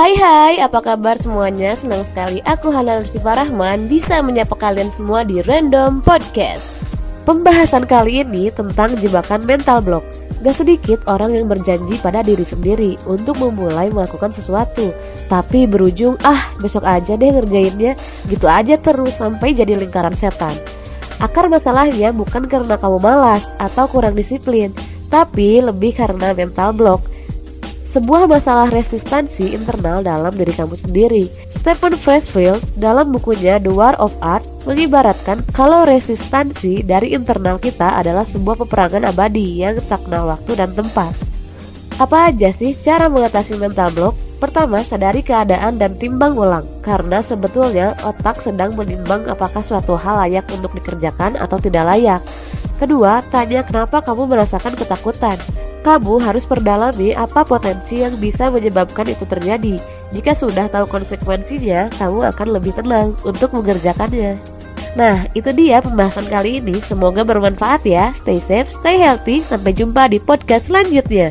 Hai hai, apa kabar semuanya? Senang sekali aku Hana Nursifa Rahman bisa menyapa kalian semua di Random Podcast. Pembahasan kali ini tentang jebakan mental block. Gak sedikit orang yang berjanji pada diri sendiri untuk memulai melakukan sesuatu Tapi berujung, ah besok aja deh ngerjainnya Gitu aja terus sampai jadi lingkaran setan. Akar masalahnya bukan karena kamu malas atau kurang disiplin Tapi lebih karena mental block sebuah masalah resistansi internal dalam diri kamu sendiri. Stephen Freshfield dalam bukunya The War of Art mengibaratkan kalau resistansi dari internal kita adalah sebuah peperangan abadi yang tak kenal waktu dan tempat. Apa aja sih cara mengatasi mental block? Pertama, sadari keadaan dan timbang ulang Karena sebetulnya otak sedang menimbang apakah suatu hal layak untuk dikerjakan atau tidak layak Kedua, tanya kenapa kamu merasakan ketakutan Kamu harus perdalami apa potensi yang bisa menyebabkan itu terjadi Jika sudah tahu konsekuensinya, kamu akan lebih tenang untuk mengerjakannya Nah, itu dia pembahasan kali ini. Semoga bermanfaat ya. Stay safe, stay healthy. Sampai jumpa di podcast selanjutnya.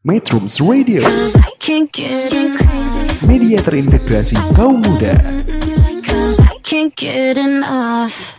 Metrums Radio. Media terintegrasi kaum muda can't get enough.